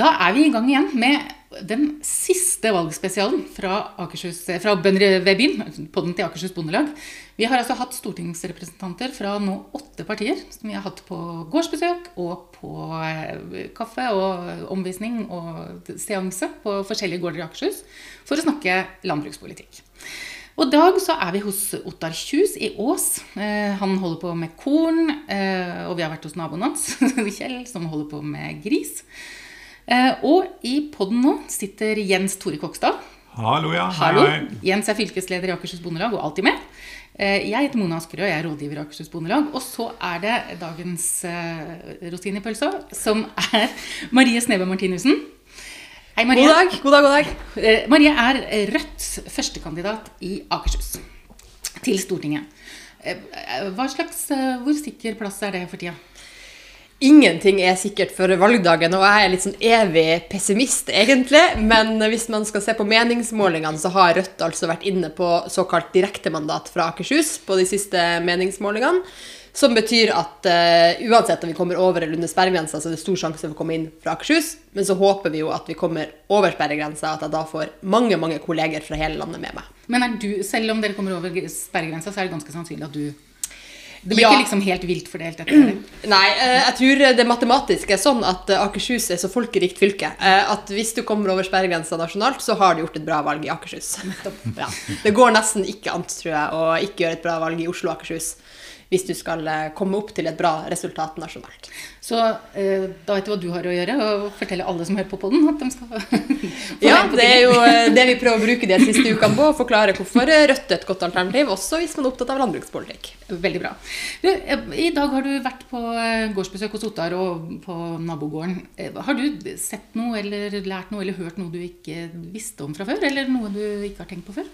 Da er vi i gang igjen med den siste valgspesialen fra, Akershus, fra Bønder ved byen, podden til Akershus Bondelag. Vi har altså hatt stortingsrepresentanter fra nå åtte partier som vi har hatt på gårdsbesøk og på eh, kaffe og omvisning og seanse på forskjellige gårder i Akershus for å snakke landbrukspolitikk. Og i dag så er vi hos Ottar Kjus i Ås. Eh, han holder på med korn. Eh, og vi har vært hos naboen hans, Kjell, som holder på med gris. Eh, og i poden nå sitter Jens Tore Kokstad. Hallo, ja. Hallo. Hei, hei. Jens er fylkesleder i Akershus Bondelag og alltid med. Eh, jeg heter Mona Askerød, jeg er rådgiver i Akershus Bondelag. Og så er det dagens uh, rosin i pølsa, som er Marie Sneve Martinussen. Hei, Marie. God dag, god dag. god dag. Uh, Marie er Rødts førstekandidat i Akershus til Stortinget. Uh, hva slags, Hvor sikker plass er det for tida? Ingenting er sikkert for valgdagen, og jeg er litt sånn evig pessimist, egentlig. Men hvis man skal se på meningsmålingene, så har Rødt altså vært inne på såkalt direktemandat fra Akershus på de siste meningsmålingene. Som betyr at uh, uansett om vi kommer over eller under sperregrensa, så er det stor sjanse for å komme inn fra Akershus. Men så håper vi jo at vi kommer over sperregrensa, at jeg da får mange mange kolleger fra hele landet med meg. Men er du, selv om dere kommer over sperregrensa, så er det ganske sannsynlig at du det blir ja. ikke liksom helt vilt fordelt? etter Nei, eh, jeg tror det matematiske er sånn at eh, Akershus er så folkerikt fylke eh, at hvis du kommer over sperregrensa nasjonalt, så har du gjort et bra valg i Akershus. Ja. Det går nesten ikke an, tror jeg, å ikke gjøre et bra valg i Oslo og Akershus hvis du skal komme opp til et bra resultat nasjonalt. Så eh, da vet du hva du har å gjøre, og fortelle alle som hører på podden at de skal Ja, det er jo det vi prøver å bruke de siste ukene på, å forklare hvorfor Rødt er et godt alternativ, også hvis man er opptatt av landbrukspolitikk. Veldig bra. Du, I dag har du vært på gårdsbesøk hos Ottar og på nabogården. Har du sett noe eller lært noe eller hørt noe du ikke visste om fra før, eller noe du ikke har tenkt på før?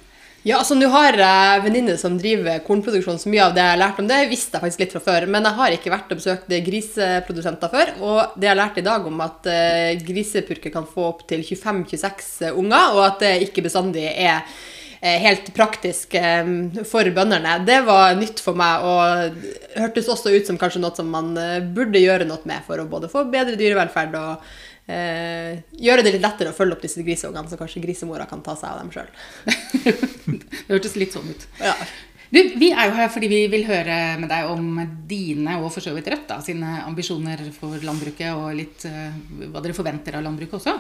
Ja, altså Nå har jeg venninne som driver kornproduksjon, så mye av det jeg har lært om det, visste jeg faktisk litt fra før. Men jeg har ikke vært og besøkt griseprodusenter før. Og det jeg har lært i dag om at uh, grisepurker kan få opptil 25-26 unger, og at det ikke bestandig er uh, helt praktisk um, for bøndene, det var nytt for meg. Og hørtes også ut som kanskje noe som man burde gjøre noe med for å både få bedre dyrevelferd og eh, gjøre det litt lettere å følge opp disse grisungene, så kanskje grisemora kan ta seg av dem sjøl. det hørtes litt sånn ut. Ja. Du, vi er jo her fordi vi vil høre med deg om dine, og for så vidt Rødt, da, sine ambisjoner for landbruket, og litt uh, hva dere forventer av landbruket også.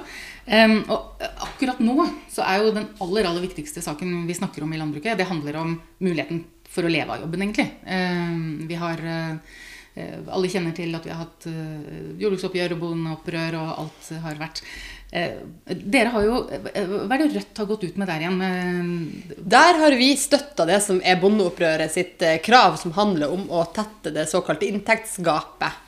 Um, og akkurat nå så er jo den aller, aller viktigste saken vi snakker om i landbruket, det handler om muligheten for å leve av jobben, egentlig. Um, vi har uh, Eh, alle kjenner til at vi har hatt eh, jordbruksoppgjør og bondeopprør og alt har vært. Eh, dere har jo, Hva er det Rødt har gått ut med der igjen? Der har vi støtta det som er bondeopprøret sitt krav, som handler om å tette det såkalte inntektsgapet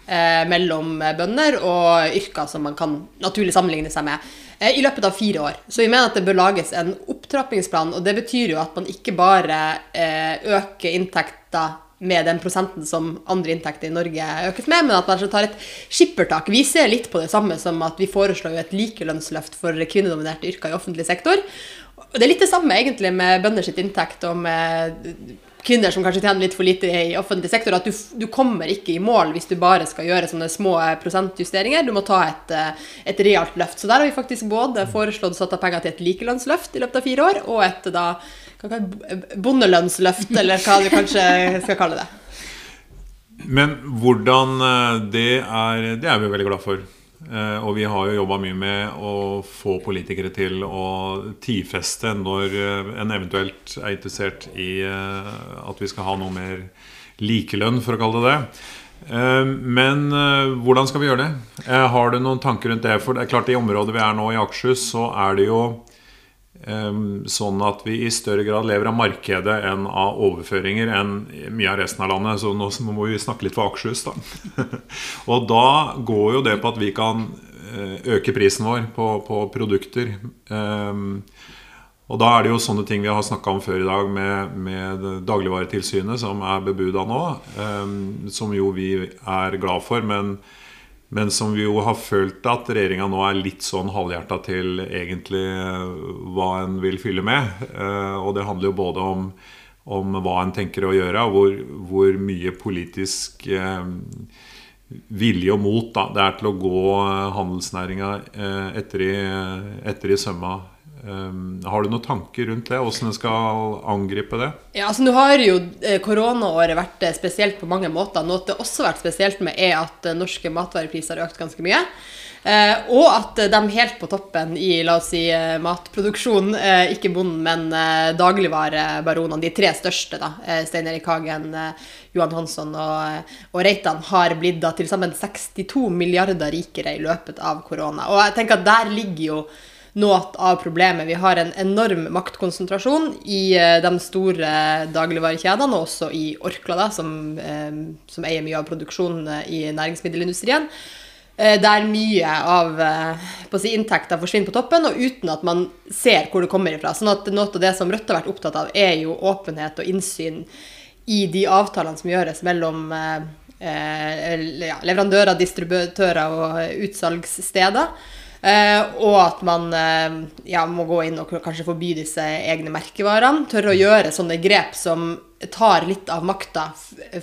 mellom bønder og yrker som man kan naturlig sammenligne seg med i løpet av fire år. Så vi mener at det bør lages en opptrappingsplan. og Det betyr jo at man ikke bare øker inntekter med den prosenten som andre inntekter i Norge økes med, men at man tar et skippertak. Vi ser litt på det samme som at vi foreslår et likelønnsløft for kvinnedominerte yrker i offentlig sektor. Det er litt det samme egentlig med bønders inntekt og med kvinner som kanskje tjener litt for lite i offentlig sektor. At du, du, kommer ikke i mål hvis du bare skal gjøre sånne små prosentjusteringer. Du må ta et, et realt løft. Så der har vi faktisk både foreslått å sette av penger til et likelønnsløft i løpet av fire år, og et da bondelønnsløft, eller hva du kanskje skal kalle det. Men hvordan eh, Det er, det er vi veldig glad for. Eh, og vi har jo jobba mye med å få politikere til å tidfeste når eh, en eventuelt er interessert i at vi skal ha noe mer likelønn, for å kalle det det. Men hvordan skal vi gjøre det? Har du noen tanker rundt det? For det er klart I området vi er nå, i Akershus, så er det jo sånn at vi i større grad lever av markedet enn av overføringer enn mye av resten av landet. Så nå må vi snakke litt for Akershus, da. og da går jo det på at vi kan eh, øke prisen vår på, på produkter. og da er det jo sånne ting vi har snakka om før i dag med, med Dagligvaretilsynet, som er bebuda nå. som jo vi er glad for. men men som vi jo har følt at regjeringa nå er litt sånn halvhjerta til egentlig eh, hva en vil fylle med. Eh, og det handler jo både om, om hva en tenker å gjøre, og hvor, hvor mye politisk eh, vilje og mot da, det er til å gå handelsnæringa etter, etter i sømma. Har du noen tanker rundt det? Hvordan en skal angripe det? Ja, altså Nå har jo koronaåret vært spesielt på mange måter. Noe det også har vært spesielt med, er at norske matvarepriser har økt ganske mye. Eh, og at de helt på toppen i la oss si, eh, matproduksjon, eh, ikke bonden, men dagligvarebaronene, de tre største, da, Stein Erik Hagen, Johan Hansson og, og Reitan, har blitt da til sammen 62 milliarder rikere i løpet av korona. Og jeg tenker at der ligger jo noe av problemet. Vi har en enorm maktkonsentrasjon i de store dagligvarekjedene, og også i Orkla, da, som, som eier mye av produksjonen i næringsmiddelindustrien. Eh, der mye av eh, si, inntekta forsvinner på toppen, og uten at man ser hvor det kommer ifra. Sånn at Noe av det som Rødt har vært opptatt av, er jo åpenhet og innsyn i de avtalene som gjøres mellom eh, leverandører, distributører og utsalgssteder. Eh, og at man eh, ja, må gå inn og kanskje forby disse egne merkevarene. Tørre å gjøre sånne grep som tar litt av makta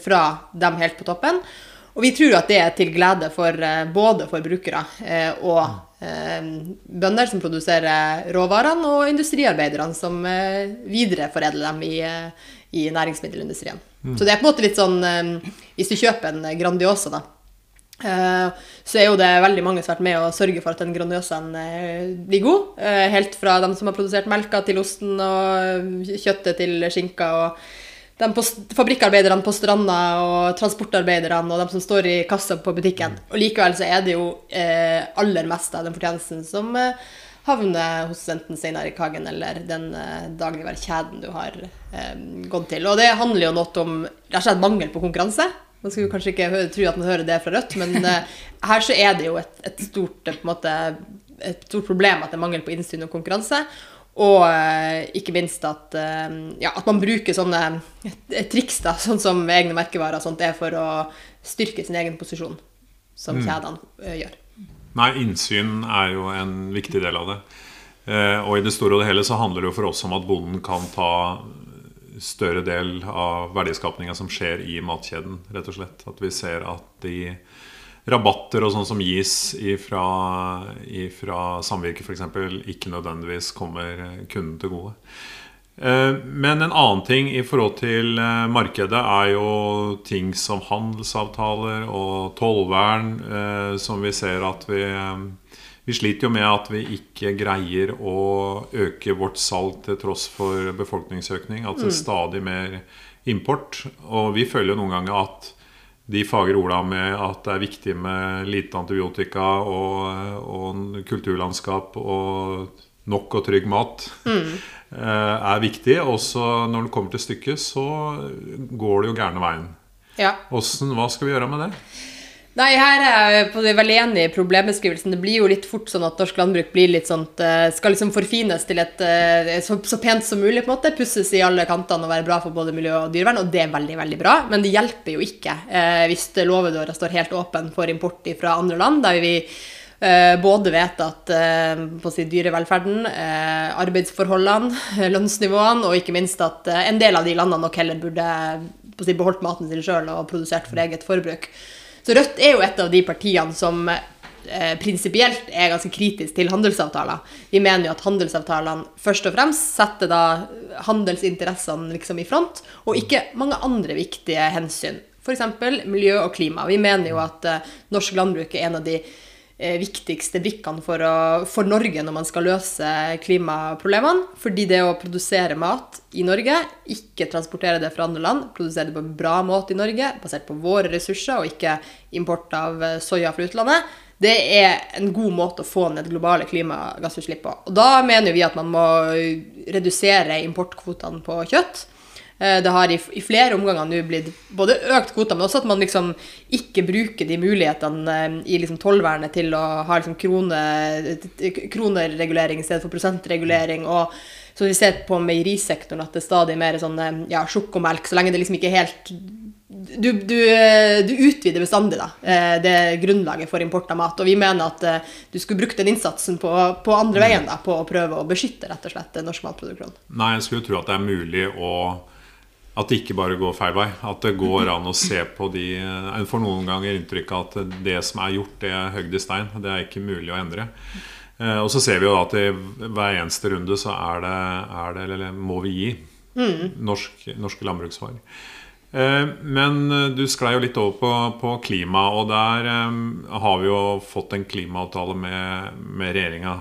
fra dem helt på toppen. Og vi tror at det er til glede for eh, både forbrukere og bønder som produserer råvarene, og industriarbeiderne som videreforedler dem i, i næringsmiddelindustrien. Mm. Så det er på en måte litt sånn Hvis du kjøper en Grandiosa, da, så er jo det veldig mange som har vært med å sørge for at den Grandiosaen blir god. Helt fra dem som har produsert melka, til osten og kjøttet til skinka. og de fabrikkarbeiderne på stranda og transportarbeiderne og de som står i kassa på butikken. Og likevel så er det jo eh, aller meste av den fortjenesten som eh, havner hos enten Steinar Kagen eller den eh, dagligvarekjeden du har eh, gått til. Og det handler jo noe om rett og slett mangel på konkurranse. Man skulle kanskje ikke høre, tro at man hører det fra Rødt, men uh, her så er det jo et, et, stort, måte, et stort problem at det er mangel på innsyn og konkurranse. Og uh, ikke minst at, uh, ja, at, man bruker sånne triks, da, sånn som egne merkevarer, sånt er for å styrke sin egen posisjon, som mm. kjedene gjør. Nei, innsyn er jo en viktig del av det. og i det store og det hele så handler det jo for oss om at bonden kan ta større del av verdiskapinga som skjer i matkjeden, rett og slett. At vi ser at de rabatter og sånn som gis ifra, ifra samvirket f.eks., ikke nødvendigvis kommer kunden til gode. Eh, men en annen ting i forhold til eh, markedet er jo ting som handelsavtaler og tollvern, eh, som vi ser at vi Vi sliter jo med at vi ikke greier å øke vårt salg til tross for befolkningsøkning. At det er stadig mer import. Og vi føler jo noen ganger at de fagre orda med at det er viktig med lite antibiotika og, og kulturlandskap og nok og trygg mat, mm. er viktig. Og når det kommer til stykket, så går det jo gærne veien. Ja. Hvordan, hva skal vi gjøre med det? Nei, her er jeg veldig enig i problembeskrivelsen. Det blir jo litt fort sånn at norsk landbruk blir litt sånt, eh, skal liksom forfines til et eh, så, så, pent som mulig. på en måte, Pusses i alle kantene og være bra for både miljø og dyrevern. Og det er veldig veldig bra, men det hjelper jo ikke eh, hvis låvedøra står helt åpen for import fra andre land, der vi eh, både vet at på si dyrevelferden, arbeidsforholdene, lønnsnivåene, og ikke minst at en del av de landene nok heller burde på si, beholdt maten sin sjøl og produsert for eget forbruk. Så Rødt er jo et av de partiene som eh, prinsipielt er ganske kritisk til handelsavtaler. Vi mener jo at handelsavtalene først og fremst setter da handelsinteressene liksom i front, og ikke mange andre viktige hensyn. F.eks. miljø og klima. Vi mener jo at eh, norsk landbruk er en av de viktigste brikkene for, å, for, Norge når man skal løse klimaproblemene. Fordi det å produsere mat i Norge, ikke transportere det fra andre land, produsere det på en bra måte i Norge, basert på våre ressurser og ikke import av eh, soya fra utlandet, det er en god måte å få ned globale klimagassutslipp på. Og da mener vi at man må redusere importkvotene på kjøtt. Eh, det har i, i flere omganger nå blitt både økt kvoter, men også at man liksom ikke bruker de mulighetene eh, i liksom tollvernet til å ha liksom krone, kroneregulering i stedet for prosentregulering. og så vi ser på meierisektoren at det er stadig mer sånn eh, ja, sjokomelk, så lenge det liksom ikke er helt du, du, du, utvider bestandig da, det grunnlaget for import av mat. Og vi mener at du skulle brukt den innsatsen på, på andre veien, da, på å prøve å beskytte rett og slett norsk matproduksjon. Nei, jeg skulle tro at det er mulig å at det ikke bare går feil vei. At det går an å se på de En får noen ganger inntrykk av at det som er gjort, det er høgd i stein. Det er ikke mulig å endre. Eh, og så ser vi jo at i hver eneste runde så er det, er det eller må vi gi norsk, norske landbruksvarer. Eh, Men eh, du sklei jo litt over på, på klima, og der eh, har vi jo fått en klimaavtale med, med regjeringa.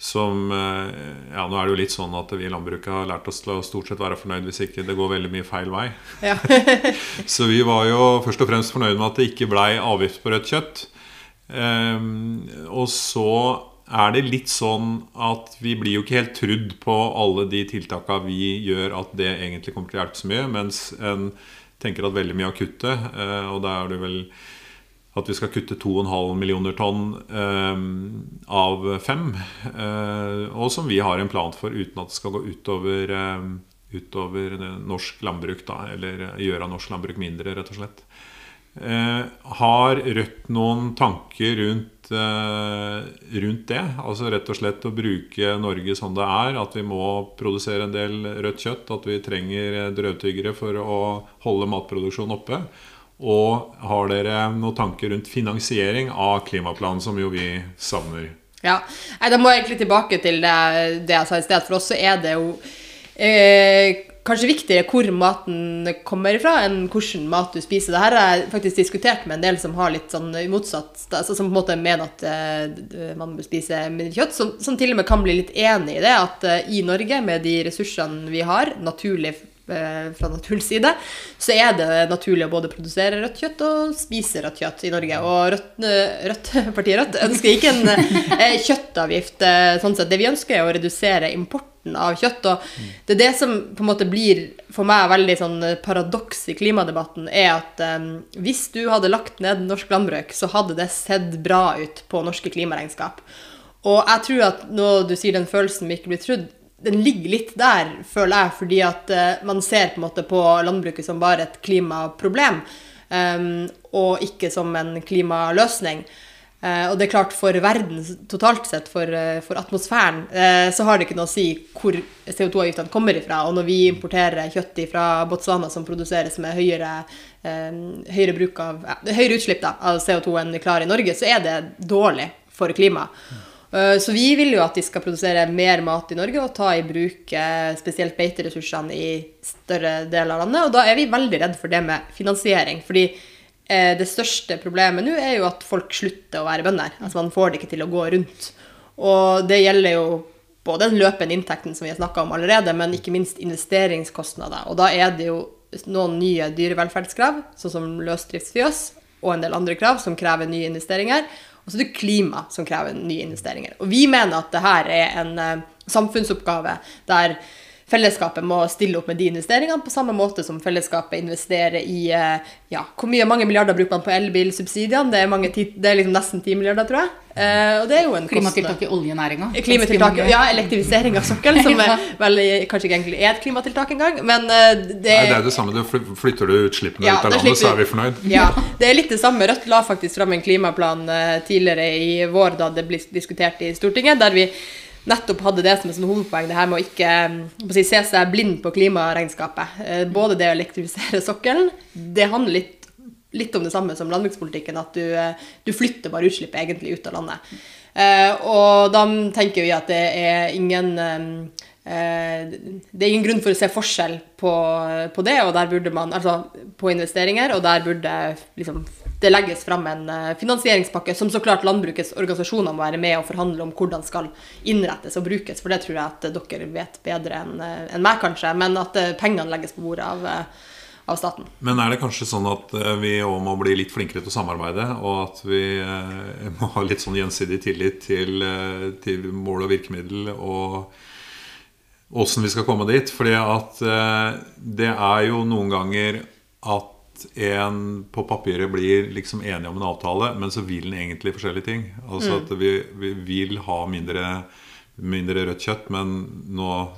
Som eh, Ja, nå er det jo litt sånn at vi i landbruket har lært oss til å stort sett være fornøyd hvis ikke det går veldig mye feil vei. Ja. Så vi var jo først og fremst fornøyd med at det ikke blei avgift på rødt kjøtt. Um, og så er det litt sånn at vi blir jo ikke helt trudd på alle de tiltaka vi gjør at det egentlig kommer til å hjelpe så mye, mens en tenker at veldig mye av kuttet, eh, og da er det vel at vi skal kutte 2,5 millioner tonn eh, av fem. Eh, og som vi har en plan for uten at det skal gå utover, eh, utover norsk landbruk. Da, eller gjøre norsk landbruk mindre, rett og slett. Eh, har Rødt noen tanker rundt, eh, rundt det? Altså rett og slett å bruke Norge som det er. At vi må produsere en del rødt kjøtt. At vi trenger eh, drøvtyggere for å holde matproduksjonen oppe. Og har dere noen tanker rundt finansiering av klimaplanen, som jo vi savner? Ja, Nei, Da må jeg egentlig tilbake til det, det jeg sa i sted. For oss så er det jo eh, kanskje viktigere hvor maten kommer ifra, enn hvordan mat du spiser. Dette har jeg faktisk diskutert med en del som har litt sånn motsatt altså Som på en måte mener at eh, man bør spise mindre kjøtt. Som, som til og med kan bli litt enig i det, at eh, i Norge, med de ressursene vi har, naturlig fra naturens side, så er det naturlig å både produsere rødt kjøtt og spise rødt kjøtt i Norge. Og Rødt, eh, Rødt partiet Rødt ønsker ikke en eh, kjøttavgift. eh, sånn sett. Det vi ønsker, er å redusere importen av kjøtt. Og det er det som på en måte blir for meg veldig sånn paradoks i klimadebatten, er at eh, hvis du hadde lagt ned norsk landbruk, så hadde det sett bra ut på norske klimaregnskap. Og jeg tror at når du sier den følelsen vi ikke blir trudd, den ligger litt der, føler jeg, fordi at uh, man ser på en måte på landbruket som bare et klimaproblem, um, og ikke som en klimaløsning. Uh, og det er klart, for verden totalt sett, for, uh, for atmosfæren, så har det ikke noe å si hvor CO2-avgiftene kommer ifra. Og når vi importerer kjøtt fra Botswana som produseres med høyere, eh, høyere, bruk av, høyere utslipp da, av CO2 enn vi klarer i Norge, så er det dårlig for klimaet. Eh, Så vi vil jo at de skal produsere mer mat i Norge og ta i bruk eh, spesielt beiteressursene i større deler av landet. Og da er vi veldig redd for det med finansiering. Fordi eh, det største problemet nå er jo at folk slutter å være bønder. Altså man får det ikke til å gå rundt. Og det gjelder jo både den løpende inntekten som vi har snakka om allerede, men ikke minst investeringskostnader. Og da er det jo noen nye dyrevelferdskrav, sånn som løsdriftsfjøs, og en del andre krav som krever nye investeringer. Og så er det klima som krever nye investeringer. Og vi mener at det her er en eh, samfunnsoppgave der fellesskapet må stille opp med de investeringene på samme måte som fellesskapet investerer i eh, ja, Hvor mye, mange milliarder bruker man på elbilsubsidiene? Det er, mange det er liksom nesten 10 milliarder, tror jeg. Eh, og det er jo en Klimatiltak i oljenæringa. Klimatiltak, ja, elektrifisering av sokkelen, som Ja. er vel kanskje ikke egentlig er et klimatiltak engang, men eh, det, Nei, det er det samme. Du Flytter du utslippene Ja, ut av landet, så er vi fornøyd. Ja, det er litt det samme. Rødt la faktisk fram en klimaplan eh, tidligere i vår da det ble diskutert i Stortinget, der vi nettopp hadde det som et sånn hovedpoeng, det her med å ikke å si, se seg blind på klimaregnskapet. Eh, Både det å elektrifisere sokkelen, det handler litt, litt om det samme som landbrukspolitikken, at du, eh, du flytter bare utslippet egentlig ut av landet. Eh, og da tenker vi at det er ingen eh, det er ingen grunn for å se forskjell på, på det, og der burde man, altså på investeringer, og der burde liksom, det legges fram en eh, finansieringspakke som så klart landbrukets organisasjoner må være med og forhandle om hvordan skal innrettes og brukes, for det tror jeg at dere vet bedre enn en meg, kanskje, men at eh, pengene legges på bordet av, eh, av staten. Men er det kanskje sånn at eh, vi òg må bli litt flinkere til å samarbeide, og at vi eh, må ha litt sånn gjensidig tillit til, eh, til mål og virkemiddel og åssen vi skal komme dit? Fordi at eh, det er jo noen ganger at en på papiret blir liksom enig om en avtale, men så vil den egentlig forskjellige ting. Altså at vi, vi vil ha mindre, mindre rødt kjøtt, men nå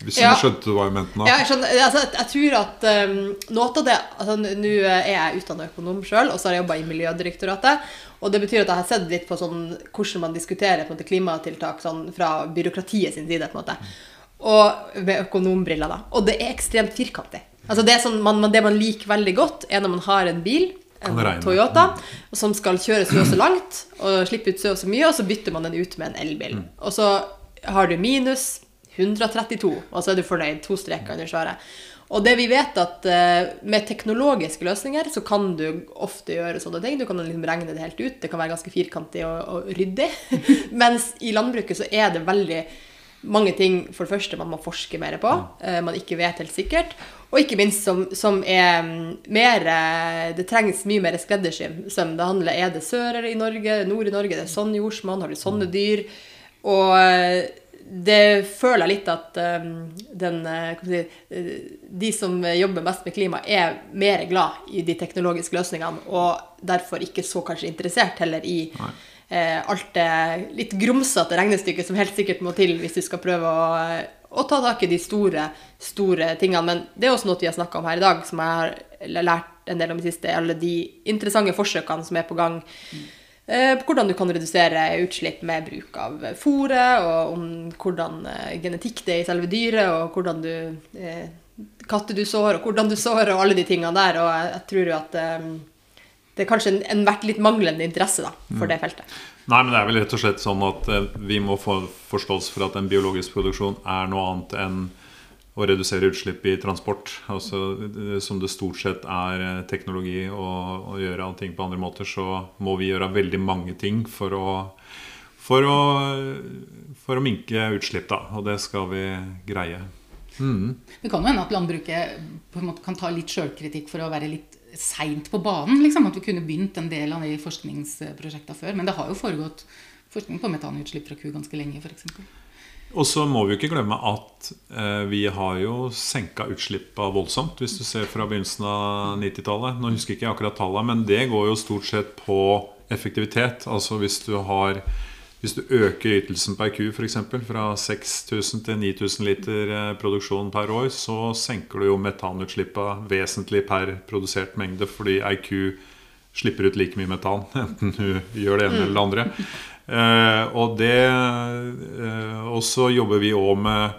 Hvis du Ja. skjønte hva jeg mente nå? Ja, jeg, skjønner, altså, jeg, tror at um, noe av det altså, Nå er jeg utdannet økonom sjøl, og så har jeg jobba i Miljødirektoratet. Og det betyr at jeg har sett litt på sånn, hvordan man diskuterer måte, klimatiltak sånn, fra byråkratiet sin side. på en måte. Og med økonombriller, da. Og det er ekstremt firkantig. Altså det, sånn, man, det man liker veldig godt, er når man har en bil, en Toyota, som skal kjøre så og så langt og slippe ut så og så mye, og så bytter man den ut med en elbil. Og så har du minus 132, og så er du fornøyd. To streker under svaret. Og det vi vet at eh, med teknologiske løsninger så kan du ofte gjøre sånne ting. Du kan liksom regne det helt ut. Det kan være ganske firkantig og, og ryddig. Mens i landbruket så er det veldig mange ting for det første man må forske mer på, mm. man ikke vet helt sikkert. Og ikke minst som, som er mm, mer eh, Det trengs mye mer skreddersøm. Det handler er det sør i Norge, nord i Norge, det er sånn jordsmonn, har du sånne dyr? Og eh, det føler jeg litt at den, si, de som jobber mest med klima, er mer glad i de teknologiske løsningene, og derfor ikke så kanskje interessert heller i eh, alt det litt grumsete regnestykket som helt sikkert må til hvis du skal prøve å, å ta tak i de store, store tingene. Men det er også noe vi har snakka om her i dag, som jeg har lært en del om i siste. Alle de interessante forsøkene som er på gang. Eh, på hvordan du kan redusere utslipp med bruk av fôret, og om hvordan eh, genetikk det er i selve dyret, og hvordan du eh, katter du sår, og hvordan du sår, og alle de tingene der. Og jeg, jeg tror jo at eh, det er kanskje en, en vært litt manglende interesse da, for det feltet. Nei, men det er vel rett og slett sånn at eh, vi må få forståelse for at en biologisk produksjon er noe annet enn å redusere utslipp i transport. Altså, som det stort sett er eh, teknologi og å gjøre allting på andre måter, så må vi gjøre veldig mange ting for å, for å, for å minke utslipp, da. Og det skal vi greie. Det kan jo hende at landbruket på en måte kan ta litt sjølkritikk for å være litt seint på banen. Liksom. At vi kunne begynt en del av de forskningsprosjektene før. Men det har jo foregått forskning på metanutslipp fra ku ganske lenge, f.eks. Og så må vi jo ikke glemme at eh, vi har jo senka utslippa voldsomt, hvis du ser fra begynnelsen av 90-tallet. Nå husker jeg ikke akkurat tallene, men det går jo stort sett på effektivitet. Altså hvis du har hvis du øker ytelsen per ku f.eks. fra 6000 til 9000 liter eh, produksjon per år, så senker du jo metanutslippene vesentlig per produsert mengde, fordi ei ku slipper ut like mye metan, enten du gjør det ene eller det andre. Eh, og det eh, så jobber vi òg med,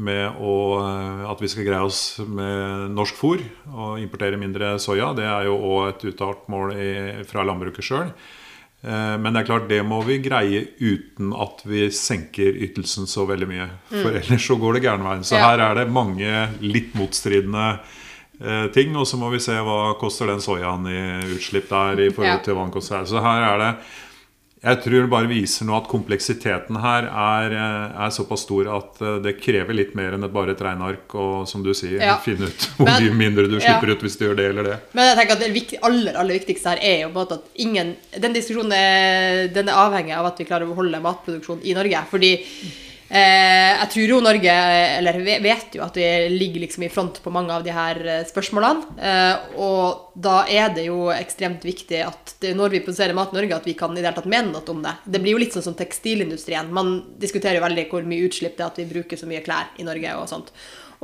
med å, eh, at vi skal greie oss med norsk fôr og importere mindre soya. Det er jo òg et uttalt mål i, fra landbruket sjøl. Eh, Men det er klart det må vi greie uten at vi senker ytelsen så veldig mye. For ellers så går det gæren veien. Så Ja. her er det mange litt motstridende eh, ting. Og så må vi se hva koster den soyaen i utslipp der i forhold til hva den koster her. Så her er det jeg tror det bare viser nå at kompleksiteten her er, eh, er såpass stor at eh, det krever litt mer enn et bare et regneark og som du sier, Ja. finne ut hvor mye mindre du slipper ja. ut hvis du gjør det eller det. Men jeg tenker at det viktig, aller, aller viktigste her er jo på en måte at ingen Den diskusjonen er, den er avhengig av at vi klarer å beholde matproduksjon i Norge. Fordi eh, jeg tror jo Norge, eller vet jo at vi ligger liksom i front på mange av de her eh, spørsmålene. Eh, og da er det jo ekstremt viktig at det, når vi produserer mat i Norge, at vi kan i det hele tatt mene noe om det. Det blir jo litt sånn som tekstilindustrien. Man diskuterer jo veldig hvor mye utslipp det er at vi bruker så mye klær i Norge og sånt.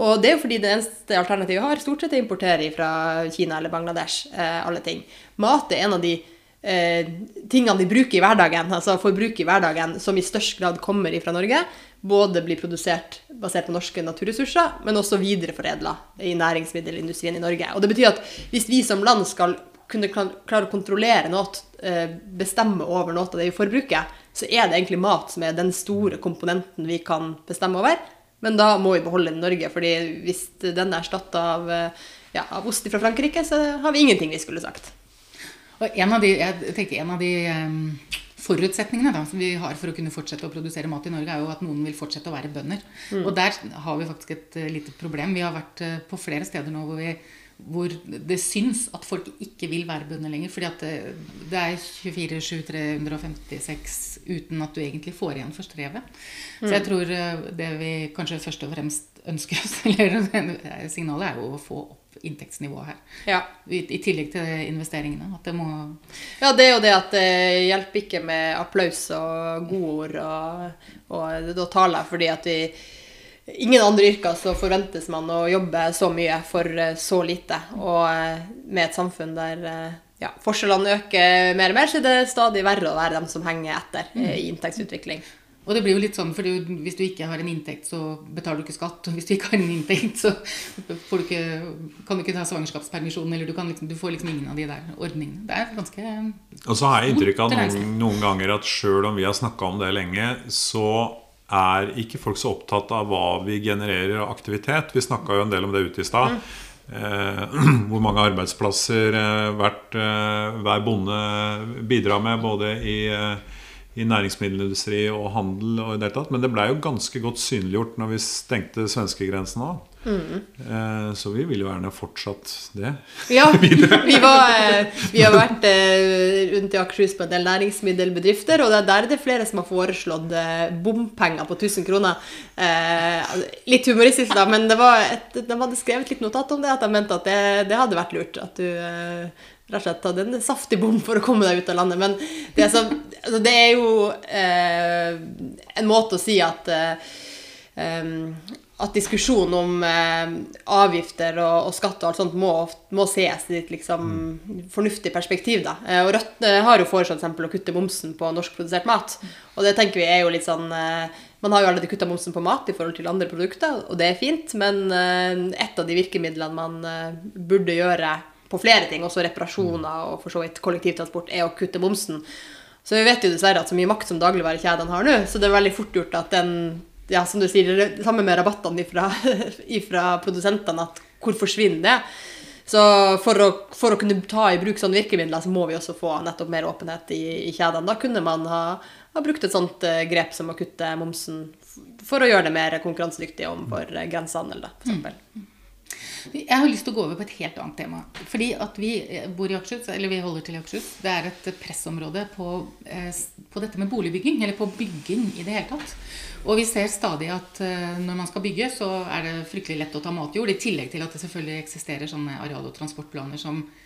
Og det er jo fordi det eneste alternativet vi har, stort sett er å importere fra Kina eller Bangladesh. Eh, alle ting. Mat er en av de eh, tingene vi bruker i hverdagen, altså forbruk i hverdagen, som i størst grad kommer fra Norge. Både blir produsert basert på norske naturressurser, men også videreforedla i næringsmiddelindustrien i Norge. Og det betyr at hvis vi som land skal kunne klare å kontrollere noe, eh, bestemme over noe av det vi forbruker, så er det egentlig mat som er den store komponenten vi kan bestemme over. Men da må vi beholde den i Norge, fordi hvis den er erstatta av, eh, ja, av ost fra Frankrike, så har vi ingenting vi skulle sagt. Og en av de, jeg tenker en av de em, forutsetningene da, som vi har for å kunne fortsette å produsere mat i Norge, er jo at noen vil fortsette å være bønder. Og der har vi faktisk et uh, lite problem. Vi har vært uh, på flere steder nå hvor, vi, hvor det syns at folk ikke vil være bønder lenger. Fordi at det, det er 24 7 356 uten at du egentlig får igjen for strevet. Så jeg tror uh, det vi kanskje først og fremst ønsker oss, eller signalet, er jo å få opp inntektsnivået her. Ja. I, I tillegg til investeringene. At det må Ja, det er jo det at det hjelper ikke med applaus og godord og, og da taler jeg fordi at vi Ingen andre yrker så forventes man å jobbe så mye for eh, så lite. Og eh, med et samfunn der eh, ja, forskjellene øker mer og mer, så er det stadig verre å være dem som henger etter eh, i inntektsutvikling. Og det blir jo litt sånn, for hvis du ikke har en inntekt, så betaler du ikke skatt. Og hvis du ikke har en inntekt, så du ikke, kan du ikke ta svangerskapspermisjon. Eller du, liksom, du, får liksom ingen av de der ordningene. Det er ganske Og så har jeg inntrykk av noen, noen ganger at sjøl om vi har snakka om det lenge, så er ikke folk så opptatt av hva vi genererer av aktivitet. Vi snakka jo en del om det ute i stad. Eh, hvor mange arbeidsplasser eh, hvert, eh, hver bonde bidrar med, både i, i næringsmiddelindustri og handel. og i det tatt. Men det blei jo ganske godt synliggjort når vi stengte svenskegrensen av. Mm. Så vi vil jo gjerne fortsatt det. Ja, vi, var, vi har vært rundt i Akershus på en del næringsmiddelbedrifter, og det er der det er flere som har foreslått bompenger på 1000 kroner. Litt humoristisk, da, men et, de hadde skrevet litt notat om det, at de mente at det, det hadde vært lurt. At du rett og slett tatt en saftig bom for å komme deg ut av landet. Men det er, så, altså, det er jo eh, en måte å si at eh, at diskusjonen om eh, avgifter og, og, skatt og alt sånt må, må ses i et liksom, fornuftig perspektiv. Da. Eh, og Rødt eh, har jo foreslått å kutte momsen på norskprodusert mat. Og det tenker vi er jo litt sånn eh, Man har jo allerede kutta momsen på mat i forhold til andre produkter, og det er fint, men eh, et av de virkemidlene man eh, burde gjøre på flere ting, også reparasjoner og for så vidt kollektivtransport, er å kutte momsen. Så vi vet jo dessverre at så mye makt som dagligvarekjedene har nå, så det er veldig fort gjort at den ja, som du sier, det samme med rabattene ifra produsentene, at hvor forsvinner det? Så for å, for å, kunne ta i bruk sånne virkemidler, så må vi også få nettopp mer åpenhet i, i kjedene. Da kunne man ha, ha, brukt et sånt uh, grep som å kutte momsen for å gjøre det mer konkurransedyktig overfor uh, grensehandel, da, f.eks. Mm. Jeg har lyst til å gå over på et helt annet tema. Fordi at vi bor i Akershus, eller vi holder til i Akershus. Det er et pressområde på, eh, på, dette med boligbygging, eller på bygging i det hele tatt. Og vi ser stadig at eh, når man skal bygge, så er det fryktelig lett å ta matjord. I tillegg til at det selvfølgelig eksisterer sånne areal- og transportplaner som Eh,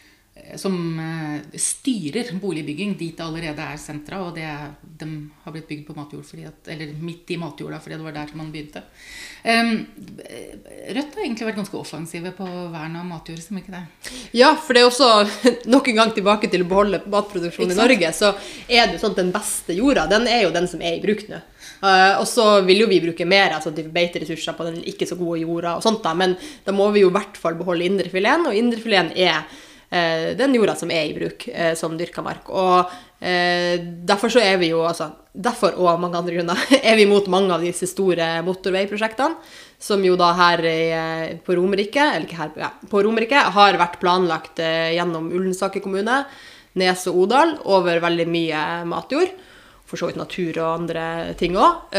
som eh, styrer boligbygging dit det allerede er sentra. Og det, de har blitt bygd på matjord, at, eller midt i matjorda, fordi det var der man begynte. Um, Rødt har egentlig vært ganske offensive på vern av matjord, som ikke det? Ja, for det er også nok en gang tilbake til å beholde matproduksjon i Norge. Så er det jo sånn at den beste jorda, den er jo den som er i bruk nå. Uh, og så vil jo vi bruke mer altså beiteressurser på den ikke så gode jorda, og sånt da, men da må vi jo i hvert fall beholde indrefileten, og indrefileten er Eh, den jorda som er i bruk eh, som dyrka mark. Og eh, derfor så er vi jo, altså Derfor og av mange andre grunner er vi imot mange av disse store motorveiprosjektene, som jo da her på Romerike, her, ja, på Romerike, har vært planlagt gjennom Ullensaker kommune, Nes og Odal, over veldig mye matjord for så vidt natur og andre ting òg.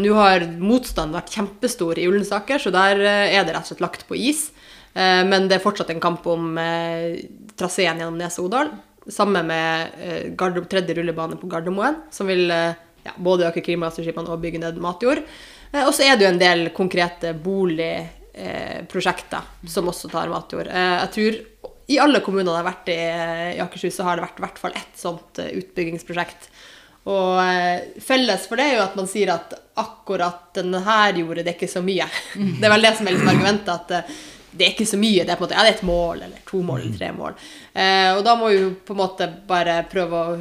Nå har motstanden vært kjempestor i Ullensaker, så der er det rett og slett lagt på is. Eh, men det er fortsatt en kamp om eh, traseen gjennom Nes-Odal. Sammen med eh, tredje rullebane på Gardermoen, som vil ja, både øke klimagassutslippene og bygge ned matjord. Og så er det jo en del konkrete boligprosjekter som også tar matjord. Jeg tror i alle kommuner jeg har vært i, i Akershus, så har det vært i hvert fall ett sånt utbyggingsprosjekt. Og felles for det er jo at man sier at akkurat denne jordet, det er ikke så mye. Det er vel det som er liksom argumentet, at det er ikke så mye. Det er på en måte, ja, det er et mål, eller to mål, eller tre mål. Eh, og da må vi på en måte bare prøve å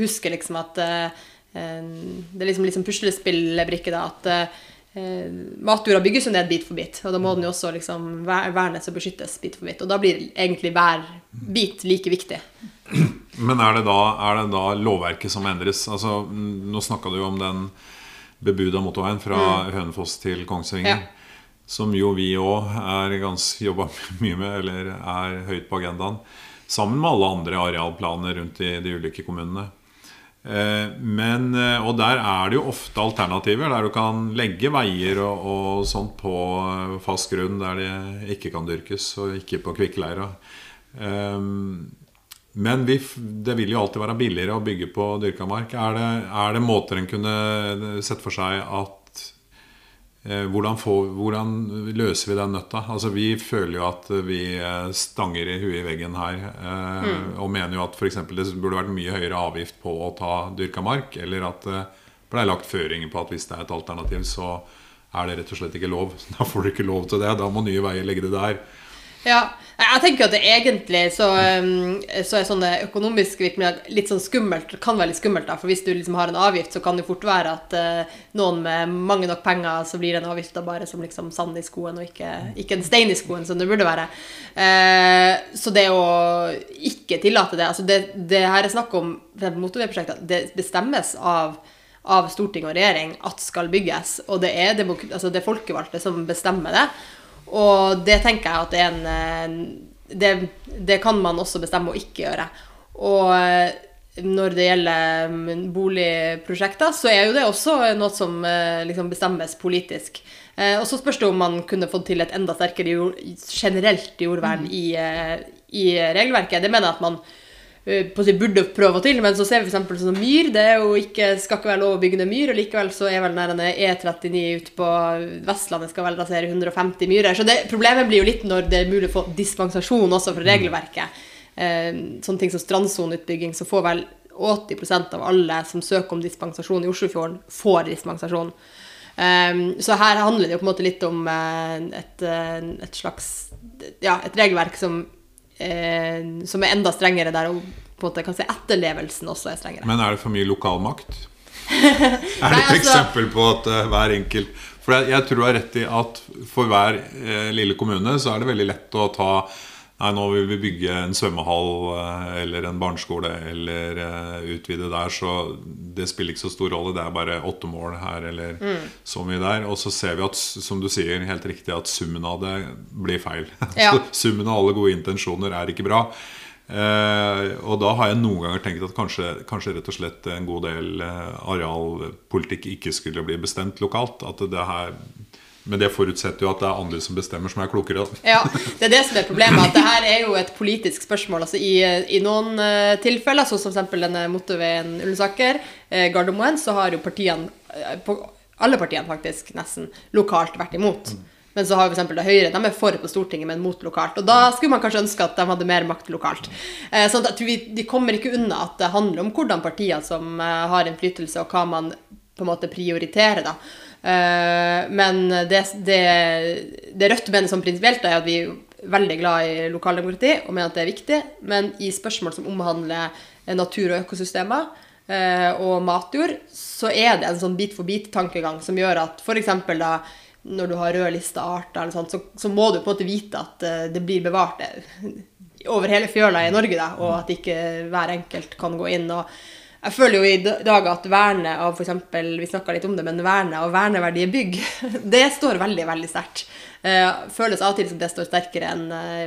huske liksom at eh, Det er liksom, liksom puslespillbrikke, da. At eh, matjorda bygges jo ned bit for bit. Og da må den jo også liksom vernes og beskyttes bit for bit. Og da blir egentlig hver bit like viktig. Men er det da, er det da lovverket som endres? Altså, nå snakka du jo om den bebuda motorveien fra mm. Hønefoss til Kongsvinger. Ja som jo vi òg jobber mye med, eller er høyt på agendaen. Sammen med alle andre arealplaner rundt i de ulike kommunene. Eh, men, eh, og der er det jo ofte alternativer, der du kan legge veier og, og sånt på eh, fast grunn der det ikke kan dyrkes, og ikke på kvikkleira. Men vi, det vil jo alltid være billigere å bygge på dyrka mark. Er det, er det måter en kunne sett for seg at hvordan, får, hvordan, løser vi den nøtta? Altså, vi føler jo at vi eh, stanger i huet i veggen her. Eh, mm. Og mener jo at f.eks. det burde vært mye høyere avgift på å ta dyrka mark. Eller at det ble lagt føringer på at hvis det er et alternativ, så er det rett og slett ikke lov. Da får du ikke lov til det. Da må Nye Veier legge det der. Ja, jeg tenker at det egentlig så, um, så er sånne økonomiske virkemidler litt sånn skummelt. Det kan være litt skummelt, da, for hvis du liksom har en avgift, så kan det fort være at uh, noen med mange nok penger, så blir den avgifta bare som liksom sand i skoen, og ikke, ikke, en stein i skoen, som det burde være. Uh, så det å ikke tillate det altså Det, det her er snakk om motorveiprosjekter. Det bestemmes av av storting og regjering at skal bygges. Og det er, altså det er folkevalgte som bestemmer det. Og det tenker jeg at det er en det, det, kan man også bestemme å ikke gjøre. Og eh, når det gjelder mm, boligprosjekter, så er jo det også noe som eh, liksom bestemmes politisk. Eh, og så spørs det om man kunne fått til et enda sterkere jord, generelt jordvern mm. i, i, regelverket. Det mener jeg at man Eh, på å si burde prøve til, men så ser vi f.eks. sånn myr. Det ikke, skal ikke være lov å bygge ned myr, og likevel så er vel nærmere E39 ute på Vestlandet skal vel rasere 150 myrer. Så det, problemet blir jo litt når det er mulig å få dispensasjon også fra mm. regelverket. Eh, sånne ting som strandsoneutbygging, så får vel 80% av alle som søker om dispensasjon i Oslofjorden, får dispensasjon. Um, så her handler det jo på en måte litt om uh, et, uh, et, slags ja, et regelverk som eh, som er enda strengere der, og på en måte kan si etterlevelsen også er strengere. Men er det for mye lokalmakt? er det et altså, eksempel på at uh, hver enkelt For jeg, jeg, tror du har rett i at for hver uh, lille kommune så er det veldig lett å ta Nei, nå vil vi bygge en svømmehall uh, eller en barneskole eller utvide der, så det spiller ikke så stor rolle. Det er bare åtte mål her eller mm. så mye der. Og så ser vi at, som du sier helt riktig, at summen av det blir feil. Ja. summen av alle gode intensjoner er ikke bra. Eh, og da har jeg noen ganger tenkt at kanskje, kanskje, rett og slett en god del eh, arealpolitikk ikke skulle bli bestemt lokalt. At det her men det forutsetter jo at det er andre som bestemmer, som er klokere. Ja, Det er det som er problemet. at det her er jo et politisk spørsmål. altså I, i noen uh, tilfeller, sånn som f.eks. denne motorveien Ullensaker, eh, Gardermoen, så har jo partiene, uh, på, alle partiene faktisk, nesten lokalt vært imot. Mm. Men så har f.eks. Høyre. De er for på Stortinget, men mot lokalt. Og da skulle man kanskje ønske at de hadde mer makt lokalt. Eh, sånn at vi, De kommer ikke unna at det handler om hvordan partier som eh, har innflytelse, og hva man på en måte prioriterer. da. Eh, men det, det, det Rødt mener som prinsipielt, er at vi er veldig glad i lokaldemokrati og mener at det er viktig. Men i spørsmål som omhandler natur og økosystemer og matjord, så er det en sånn bit for bit-tankegang som gjør at f.eks. da når du har rødlista arter, sånt, så, så, må du på en måte vite at uh, det blir bevart eh, over hele fjøla i Norge, da, og at ikke hver enkelt kan gå inn. og jeg føler jo i dag at vernet av f.eks. Vi snakka litt om det, men vernet av verneverdige bygg, det står veldig, veldig sterkt. Uh, føles av og til som det står sterkere enn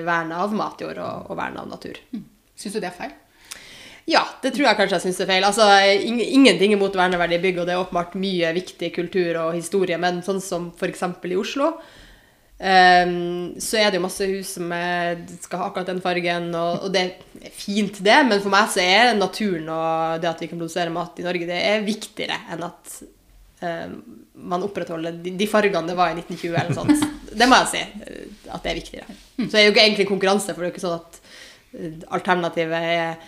vernet av matjord og, og vernet av natur. Mm. Syns du det er feil? Ja, det tror jeg kanskje jeg syns er feil. Altså, Ingenting imot verneverdige bygg, og det er åpenbart mye viktig kultur og historie, men sånn som f.eks. i Oslo, um, så er det jo masse hus som er, skal ha akkurat den fargen, og, og, det er fint, det, men for meg så er naturen og det at vi kan produsere mat i Norge, det er viktigere enn at um, man opprettholder de, de, fargene det var i 1920 eller noe sånt. Det må jeg si, at det er viktigere. Så det er jo ikke egentlig konkurranse, for det er jo ikke sånn at eh, alternativet er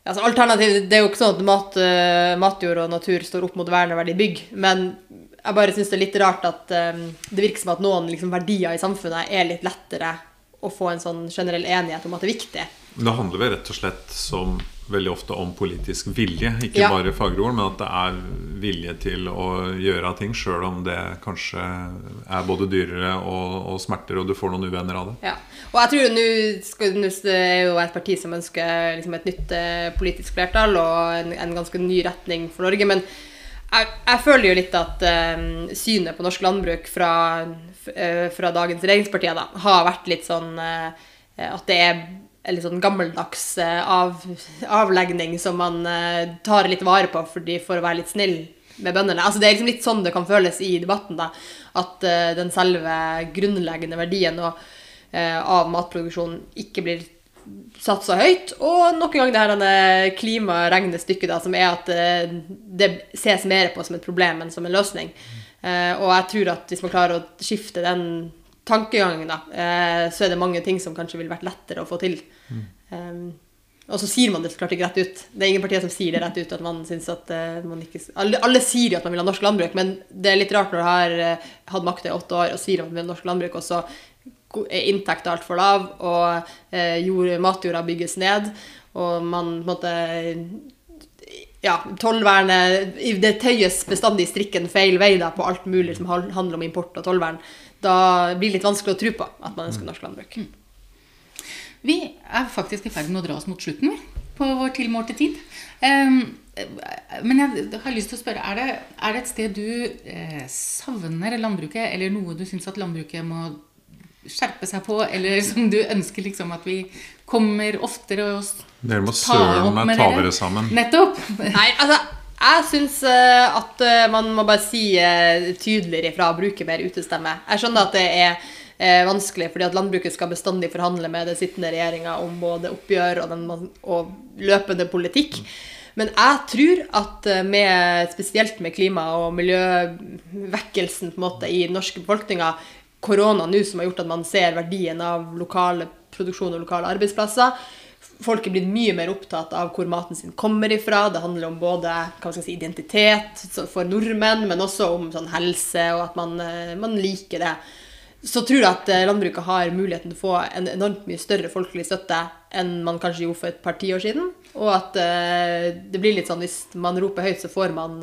Altså, alternativ, Det er jo ikke sånn at mat, uh, matjord og natur står opp mot verneverdige bygg. Men jeg bare syns det er litt rart at um, det virker som at noen liksom, verdier i samfunnet er litt lettere å få en sånn generell enighet om at det er viktig. Det handler vel rett og slett som veldig ofte om politisk vilje. Ikke ja. bare fagre ord, men at det er vilje til å gjøre ting, sjøl om det kanskje er både dyrere og, og, smerter, og du får noen uvenner av det. Ja. Og jeg tror nå er jo et parti som ønsker liksom, et nytt eh, politisk flertall og en, en, ganske ny retning for Norge. Men jeg, føler jo litt at um, synet på norsk landbruk fra, uh, fra dagens regjeringspartier da, har vært litt sånn uh, at det er litt sånn gammeldags uh, av, avlegning som man tar litt vare på fordi for å være litt snill med bøndene. Altså, det er liksom litt sånn det kan føles i debatten. da, At den selve grunnleggende verdien og Eh, av matproduksjonen ikke blir satsa høyt. Og nok en gang det her eh, klimaregnestykket, da, som er at eh, det ses mer på som et problem enn som en løsning. Og jeg tror at hvis man klarer å skifte den tankegangen, da, så er det mange ting som kanskje ville vært lettere å få til. Mm. Og så sier man det klart ikke rett ut. Det er ingen partier som sier det rett ut. at man synes at man ikke... Alle, alle sier jo at man vil ha norsk landbruk, men det er litt rart når du har hatt makta i åtte år og sier at man vil ha norsk landbruk, og så ko- er inntekten altfor lav, og eh, jord, matjorda bygges ned, og man måte ja, tollvernet Det tøyes bestandig strikken feil vei da, på alt mulig som handler om import og tollvern. Da blir det litt vanskelig å tro på at man ønsker norsk landbruk. Vi er faktisk i ferd med å dra oss mot slutten på vår tilmålte tid. Ehm, men jeg har lyst til å spørre, er det, er det et sted du eh, savner landbruket, eller noe du syns at landbruket må skjerpe seg på, eller som du ønsker liksom at vi kommer oftere og Dere må søren meg ta dere? sammen. Nettopp! Nei, altså, jeg syns eh, at eh, man må bare si eh, tydeligere ifra og bruke mer utestemme. Jeg skjønner at det er eh, vanskelig, fordi at landbruket skal bestandig forhandle med den sittende regjeringa om både oppgjør og, den, og løpende politikk. Men jeg tror at med, spesielt med klima- og miljøvekkelsen på en måte i den norske befolkninga, korona nå som har gjort at man ser verdien av lokale produksjon og lokale arbeidsplasser, Folk er blitt mye mer opptatt av hvor maten sin kommer ifra. Det handler om både si, identitet for nordmenn, men også om sånn helse, og at man, eh, man liker det. Så tror jeg at eh, landbruket har muligheten til å få en enormt mye større folkelig støtte enn man kanskje gjorde for et par tiår siden. Og at eh, det blir litt sånn hvis man roper høyt, så får man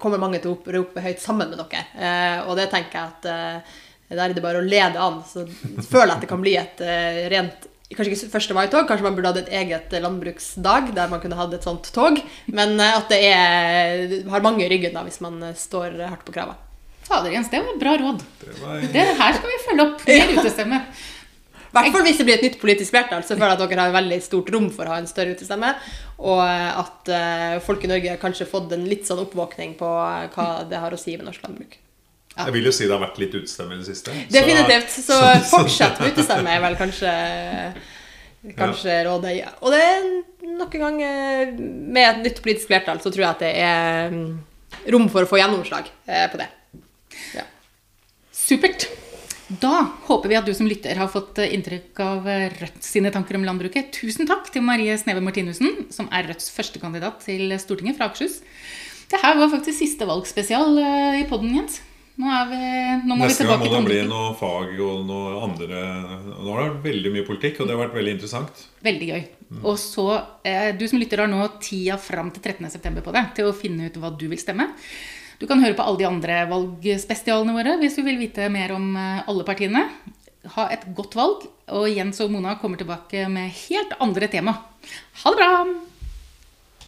kommer mange til å rope høyt sammen med dere. Og det tenker jeg at der er det bare å lede an. Så føler jeg at det kan bli et eh, rent Kanskje ikke 1. mai-tog, kanskje man burde hatt et eget landbruksdag der man kunne hatt et sånt tog. Men eh, at det er, har mange i ryggen da, hvis man eh, står hardt på krava. Fader, Jens, det var bra råd. Det var- Det her skal vi følge opp. Mer utestemme. I hvert fall hvis det blir et nytt politisk flertall, så føler jeg at dere har veldig stort rom for å ha en større utestemme. Og at folk i Norge har kanskje fått en litt sånn oppvåkning på hva det har å si med norsk landbruk. Jeg vil jo si det har vært litt utestemme i det siste. så- Definitivt. Så fortsett med utestemme er vel kanskje Kanskje rådet. Ja. Og det er nok en gang eh, Med et nytt politisk flertall så tror jeg at det er mm, rom for å få gjennomslag eh, på det. Ja. Supert. Da håper vi at du som lytter har fått eh, inntrykk av Rødt sine tanker om landbruket. Tusen takk til Marie Sneve Martinussen, som er Rødts førstekandidat til Stortinget fra Akershus. Det her var faktisk siste valgspesial i podden, Jens. Nå, vi, nå må Neste vi gang tilbake må til det andre bli noe fag og noe andre Nå har det vært veldig mye politikk, og det har vært veldig interessant. Veldig gøy. Og så, eh, Du som lytter har nå tida fram til 13.9. på deg til å finne ut hva du vil stemme. Du kan høre på alle de andre valgspesialene våre hvis du vil vite mer om eh, alle partiene. Ha et godt valg, og Jens og Mona kommer tilbake med helt andre tema. Ha det bra!